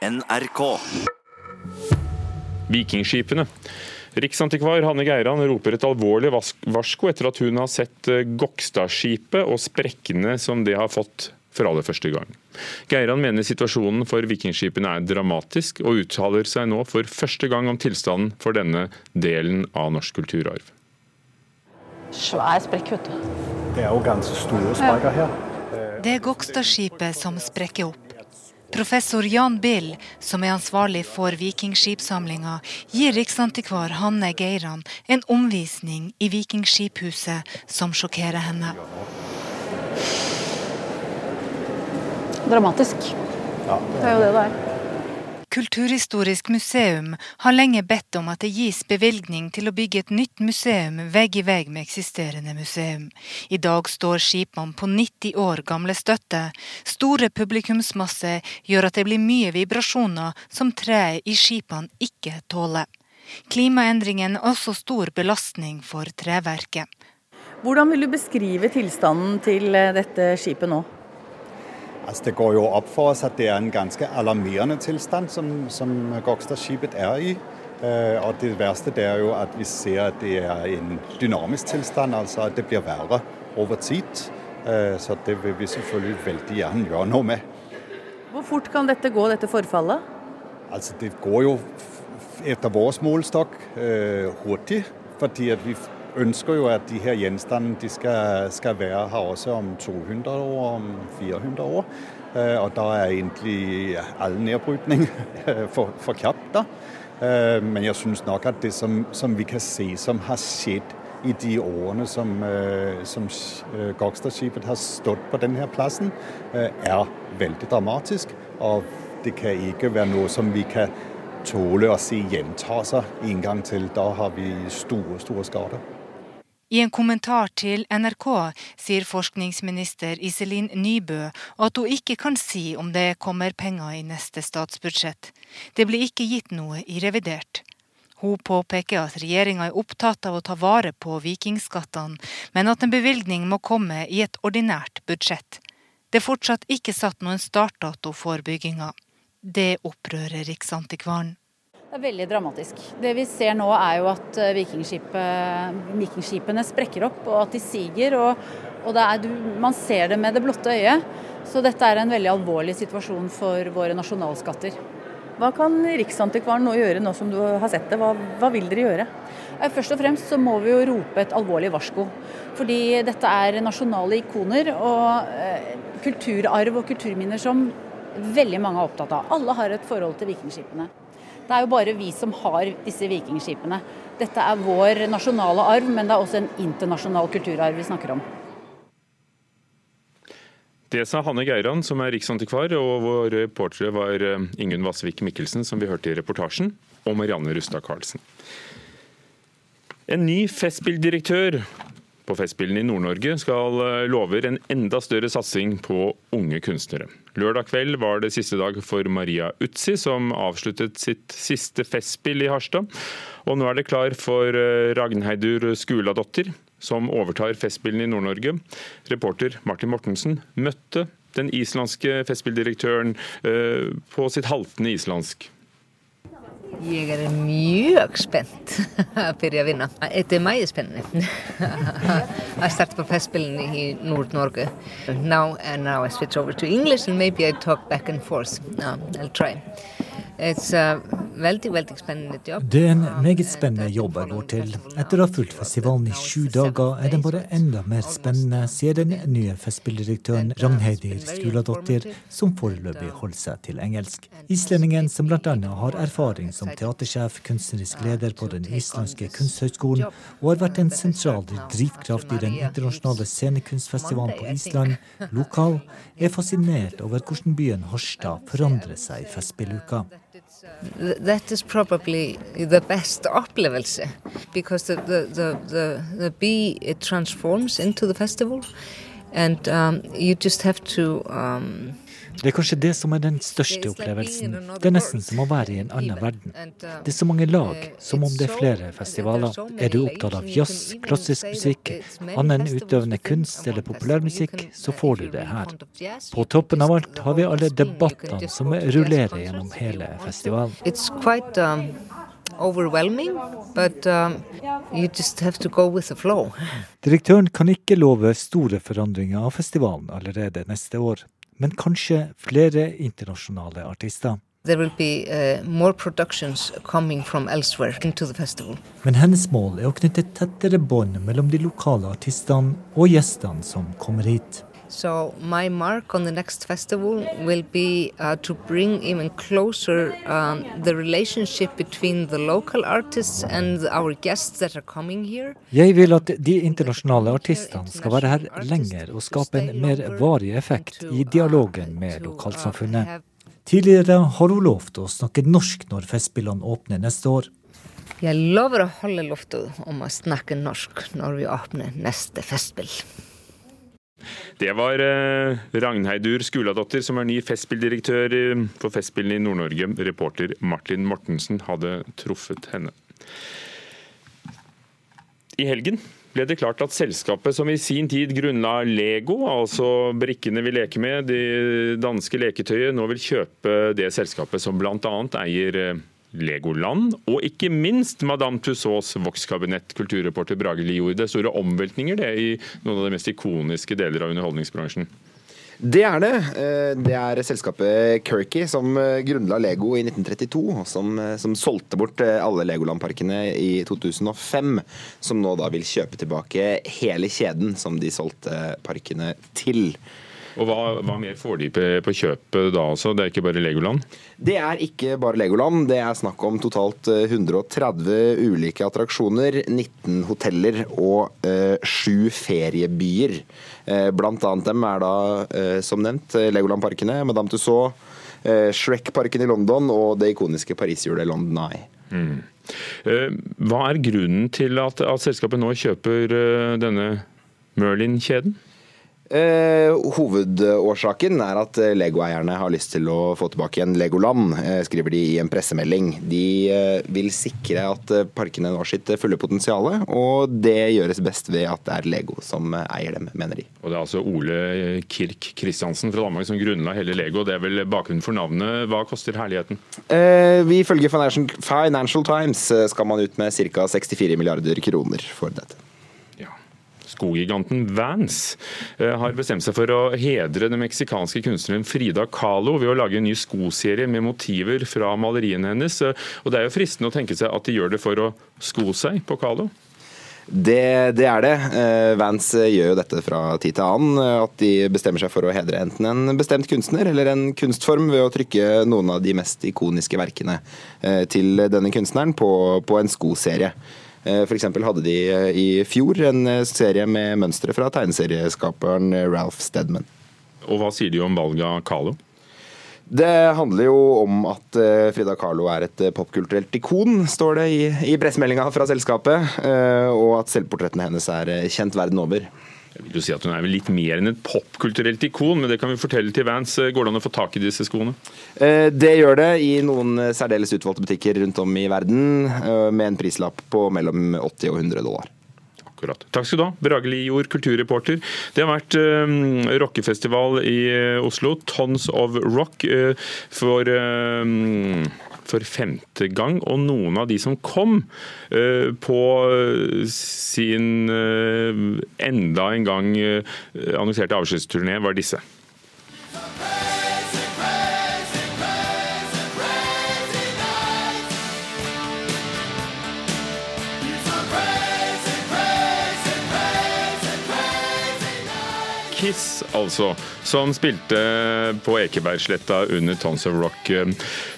NRK. Vikingskipene. Riksantikvar Hanne Geiran roper et alvorlig varsko etter at hun har sett eh, Gokstadskipet og sprekkene som det har fått for aller første gang. Geiran mener situasjonen for vikingskipene er dramatisk, og uttaler seg nå for første gang om tilstanden for denne delen av norsk kulturarv. Svær sprekk, vet du. Det er jo ganske store sprekker her. Det er Gokstadskipet som sprekker opp. Professor Jan Bill, som er ansvarlig for vikingskipsamlinga, gir riksantikvar Hanne Geiran en omvisning i Vikingskiphuset som sjokkerer henne. Dramatisk. Ja, Det er jo det det er. Kulturhistorisk museum har lenge bedt om at det gis bevilgning til å bygge et nytt museum vegg i vegg med eksisterende museum. I dag står skipene på 90 år gamle støtte. Store publikumsmasse gjør at det blir mye vibrasjoner som treet i skipene ikke tåler. Klimaendringen er også stor belastning for treverket. Hvordan vil du beskrive tilstanden til eh, dette skipet nå? Altså, det går jo opp for oss at det er en ganske alarmerende tilstand som, som Gokstadskipet er i. Eh, og det verste det er jo at vi ser at det er en dynamisk tilstand, altså at det blir verre over tid. Eh, så det vil vi selvfølgelig veldig gjerne gjøre noe med. Hvor fort kan dette gå, dette forfallet? Altså, det går jo etter vår målestokk øh, hurtig, fordi at vi ønsker jo at de her gjenstandene de skal, skal være her også om 200 år, om 400 år. Eh, og da er egentlig all nedbrytning for, for kjapt. da. Eh, men jeg syns nok at det som, som vi kan se som har skjedd i de årene som, øh, som øh, Gokstadskipet har stått på denne plassen, øh, er veldig dramatisk. Og det kan ikke være noe som vi kan tåle å se gjenta seg en gang til. Da har vi store, store skader. I en kommentar til NRK sier forskningsminister Iselin Nybø at hun ikke kan si om det kommer penger i neste statsbudsjett. Det blir ikke gitt noe i revidert. Hun påpeker at regjeringa er opptatt av å ta vare på vikingskattene, men at en bevilgning må komme i et ordinært budsjett. Det er fortsatt ikke satt noen startdato for bygginga. Det opprører Riksantikvaren. Det er veldig dramatisk. Det vi ser nå er jo at eh, vikingskipene sprekker opp og at de siger. Og, og det er, man ser det med det blotte øyet. Så dette er en veldig alvorlig situasjon for våre nasjonalskatter. Hva kan Riksantikvaren nå gjøre, nå som du har sett det? Hva, hva vil dere gjøre? Først og fremst så må vi jo rope et alvorlig varsko. Fordi dette er nasjonale ikoner og eh, kulturarv og kulturminner som veldig mange er opptatt av. Alle har et forhold til vikingskipene. Det er jo bare vi som har disse vikingskipene. Dette er vår nasjonale arv, men det er også en internasjonal kulturarv vi snakker om. Det sa Hanne Geiran, som er riksantikvar, og vår reportere var eh, Ingunn Vassvik Mikkelsen, som vi hørte i reportasjen, og Marianne Rustad Karlsen. En ny Festspilldirektør på Festspillene i Nord-Norge skal eh, lover en enda større satsing på unge kunstnere. Lørdag kveld var det siste dag for Maria Utsi, som avsluttet sitt siste festspill i Harstad. Og nå er det klar for eh, Ragnheidur Skuladottir, som overtar Festspillene i Nord-Norge. Reporter Martin Mortensen møtte den islandske festspilldirektøren eh, på sitt haltende islandsk. Ég er mjög spennt að byrja að vinna. Þetta er mæði spennandi að starta på festspillene i Nord-Norge. Now and now I switch over to English and maybe I talk back and forth. No, I'll try. It's a veldig, veldig spennende jobb. Det er en meget spennende jobb jeg går til. Etter å ha fulgt festivalen i sju dager, er den bare enda mer spennende, sier den nye festspilldirektøren Ragnheidir Skuladottir, som foreløpig holder seg til engelsk. Islendingen, som bl.a. har erfaring som teatersjef, kunstnerisk leder på den islandske kunsthøgskolen, og har vært en sentral drivkraft i den internasjonale scenekunstfestivalen på Island, lokal, er fascinert over hvordan byen Harstad forandrer seg i festspilluka. Th- That is probably the best upplevelse because the, the, the, the, the bee it transforms into the festival and um, you just have to um, Det er kanskje det som er den største opplevelsen. Det er nesten som å være i en annen verden. Det er så mange lag, som om det er flere festivaler. Er du opptatt av jazz, klassisk musikk, annen utøvende kunst eller populærmusikk, så får du det her. På toppen av alt har vi alle debattene som rullerer gjennom hele festivalen. Um, but um. Direktøren kan ikke love store forandringer av festivalen allerede neste år men kanskje flere internasjonale artister. Be, uh, men hennes mål er å knytte tettere bånd mellom de lokale artistene og gjestene som kommer hit. So my mark on the next festival will be uh, to bring even closer um, the relationship between the local artists and our guests that are coming here. Jeg vil at de internasjonale artistene skal være her lenger og skape en mer varig effekt i dialogen med uh, lokalsamfunnet. Tidligere har hun lovt å snakke norsk når Festspillene åpner neste år. Jeg lover å holde løftet om å snakke norsk når vi åpner neste festspill. Det var eh, Ragnheidur Skuladottir, som er ny Festspilldirektør for Festspillene i Nord-Norge. Reporter Martin Mortensen hadde truffet henne. I helgen ble det klart at selskapet som i sin tid grunnla Lego, altså brikkene vi leker med, det danske leketøyet, nå vil kjøpe det selskapet som bl.a. eier eh, Legoland, og ikke minst Madame Tussauds vokskabinett. Kulturreporter Brage Li gjorde det store omveltninger det i noen av de mest ikoniske deler av underholdningsbransjen. Det er det. Eh, det er selskapet Kirky som eh, grunnla Lego i 1932, og som, eh, som solgte bort alle Legoland-parkene i 2005. Som nå da vil kjøpe tilbake hele kjeden som de solgte parkene til. Og hva, hva, mer får de på kjøpet da også? Det er ikke bare Legoland? Det er ikke bare Legoland. Det er snakk om totalt 130 eh, ulike attraksjoner, 19 hoteller og eh, feriebyer. Eh, blant annet dem er da, eh, som nevnt, Legoland-parkene, Madame Tussauds, eh, Shrek-parken i London og det ikoniske Pariserhjulet London Eye. Mm. Eh, hva er grunnen til at, at selskapet nå kjøper denne Merlin-kjeden? Eh, hovedårsaken er at eh, Lego-eierne har lyst til å få tilbake igjen Legoland, eh, skriver de i en pressemelding. De eh, vil sikre at eh, parkene når sitt fulle potensial, og det gjøres best ved at det er Lego som eh, eier dem, mener de. Og Det er altså Ole Kirk Kristiansen fra Danmark som grunnla hele Lego. Det er vel bakgrunnen for navnet. Hva koster herligheten? vi Ifølge Financial Times skal man ut med ca. 64 milliarder kroner for dette skogiganten Vans eh, har bestemt seg for å hedre den meksikanske kunstneren Frida Kahlo ved å lage en ny skoserie med motiver fra maleriene hennes. Eh, og Det er jo fristende å tenke seg at de gjør det for å sko seg på Kahlo? Det, det, er det. Eh, Vans gjør jo dette fra tid til annen. At de bestemmer seg for å hedre enten en bestemt kunstner eller en kunstform ved å trykke noen av de mest ikoniske verkene til denne kunstneren på, på en skoserie. Eh, F.eks. hadde de eh, i fjor en eh, serie med mønstre fra tegneserieskaperen Ralph Stedman. Og hva sier de om valget av Carlo? Det handler jo om at Frida Kahlo er et popkulturelt ikon, står det i, i pressemeldinga fra selskapet. Og at selvportrettene hennes er kjent verden over. Jeg vil jo si at Hun er litt mer enn et popkulturelt ikon, men det kan vi fortelle til Vans. Går det an å få tak i disse skoene? Eh, det gjør det i noen særdeles utvalgte butikker rundt om i verden, eh, med en prislapp på mellom 80 og 100 dollar. Akkurat. Takk skal du ha, Brage Lijord, kulturreporter. Det har vært um, rockefestival i Oslo, Tons of Rock, uh, for um, for femte gang. Og noen av de som kom eh, på sin eh, enda en gang eh, annonserte avskjedsturné, var disse. Kiss, altså, som spilte på Ekebergsletta under Tons of Rock.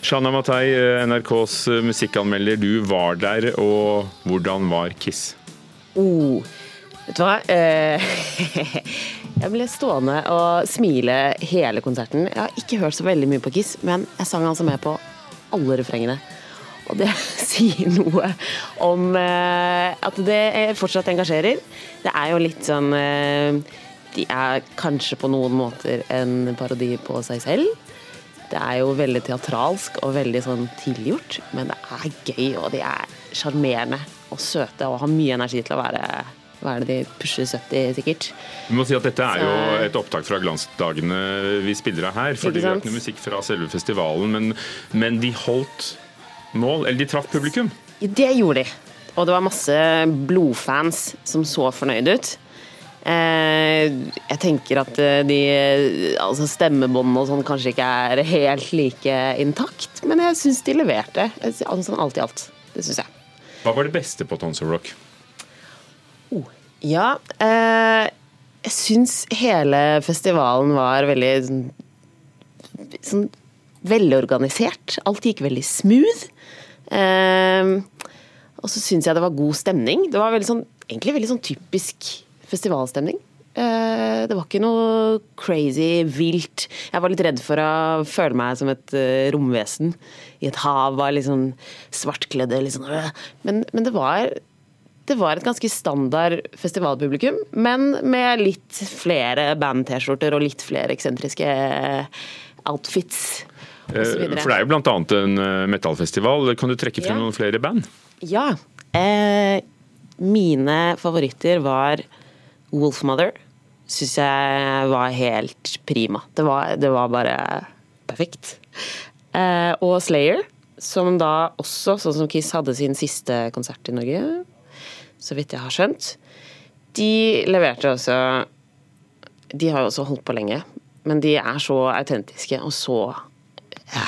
Shana Matei, NRKs musikkanmelder, du var der, og hvordan var Kiss? Oh, vet du hva? Eh, jeg ble stående og smile hele konserten. Jeg har ikke hørt så veldig mye på Kiss, men jeg sang altså med på alle refrengene. Og det sier noe om eh, at det fortsatt engasjerer. Det er jo litt sånn de er kanskje på noen måter en parodi på seg selv. Det er jo veldig teatralsk og veldig sånn tilgjort, men det er gøy, og de er sjarmerende og søte og har mye energi til å være hva er det de pusher 70 sikkert. Vi må si at Dette er jo et opptak fra glansdagene vi spiller av her. fordi vi har ikke noe musikk fra selve festivalen, men, men de holdt mål, eller de traff publikum. Det gjorde de. Og det var masse blodfans som så fornøyd ut. Eh, jeg tenker at eh, de altså stemmebåndene og sånn kanskje ikke er helt like intakt, men jeg syns de leverte. Altså, alt i alt. Det syns jeg. Hva var det beste på Tons of Rock? Oh, ja, eh, jeg syns hele festivalen var veldig sånn, sånn velorganisert. Alt gikk veldig smooth. Eh, og så syns jeg det var god stemning. Det var veldig sånn, egentlig veldig sånn typisk festivalstemning. Eh, det var ikke noe crazy, vilt. Jeg var litt redd for å føle meg som et eh, romvesen i et hav av liksom svartkledde liksom. men, men det var det var et ganske standard festivalpublikum, men med litt flere band-T-skjorter og litt flere eksentriske outfits. For det er jo bl.a. en metallfestival. Kan du trekke frem ja. noen flere band? Ja. Eh, mine favoritter var Wolfmother syns jeg var helt prima. Det var, det var bare perfekt. Eh, og Slayer, som da også, sånn som Kiss, hadde sin siste konsert i Norge, så vidt jeg har skjønt. De leverte også De har jo også holdt på lenge, men de er så autentiske og så ja,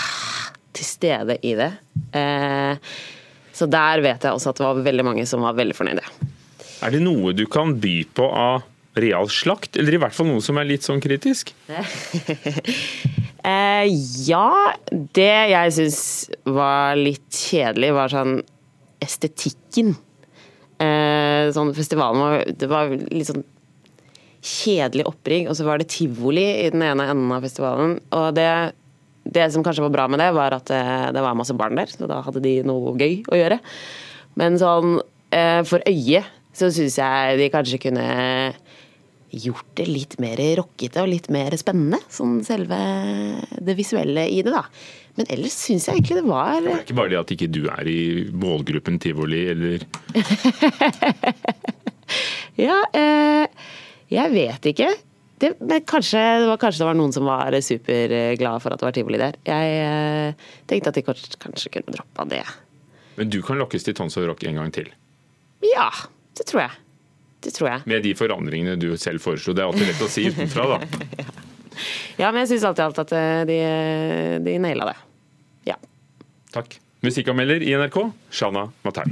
til stede i det. Eh, så der vet jeg også at det var veldig mange som var veldig fornøyde. Er det noe du kan by på av real slakt, eller i hvert fall noe som er litt sånn kritisk? eh, ja, det jeg syns var litt kjedelig, var sånn estetikken. Eh, sånn festivalen var, det var litt sånn kjedelig opprigg, og så var det tivoli i den ene enden av festivalen. Og det, det som kanskje var bra med det, var at det, eh, det var masse barn der, så da hadde de noe gøy å gjøre. Men sånn eh, for øyet så syns jeg de kanskje kunne gjort det litt mer rockete og litt mer spennende. Sånn selve det visuelle i det, da. Men ellers syns jeg egentlig det var Det er ikke bare det at ikke du er i målgruppen tivoli, eller Ja, eh, jeg vet ikke. Det, men kanskje det, var, kanskje det var noen som var superglade for at det var tivoli der. Jeg eh, tenkte at de kanskje, kanskje kunne droppa det. Men du kan lokkes til Tons og Rock en gang til? Ja, det tror jeg. Det tror jeg. Med de forandringene du selv foreslo. Det er alltid lett å si utenfra, da. ja. men jeg syns alltid alt at eh, de, de naila det. Ja. Takk. Musikkanmelder i NRK, Shana Matai.